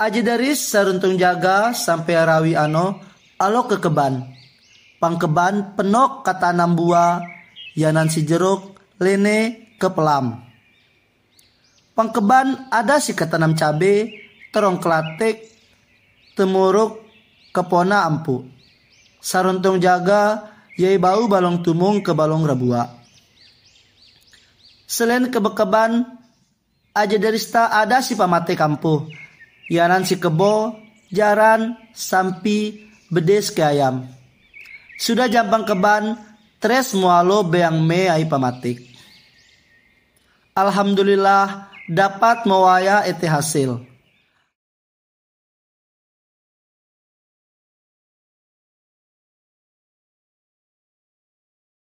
Aji dari saruntung jaga sampai rawi ano alo ke keban. Pangkeban penok kata enam buah yanan si jeruk lene ke pelam. Pangkeban ada si ketanam cabe terong kelatik temuruk kepona ampu. Saruntung jaga yai bau balong tumung ke balong rabua. Selain kebekeban, aja dari sta ada si pamate kampu. Yanan si kebo, jaran, sampi, bedes ke ayam. Sudah jampang keban, tres mualo beang me ai pamatik. Alhamdulillah dapat mewaya ete hasil.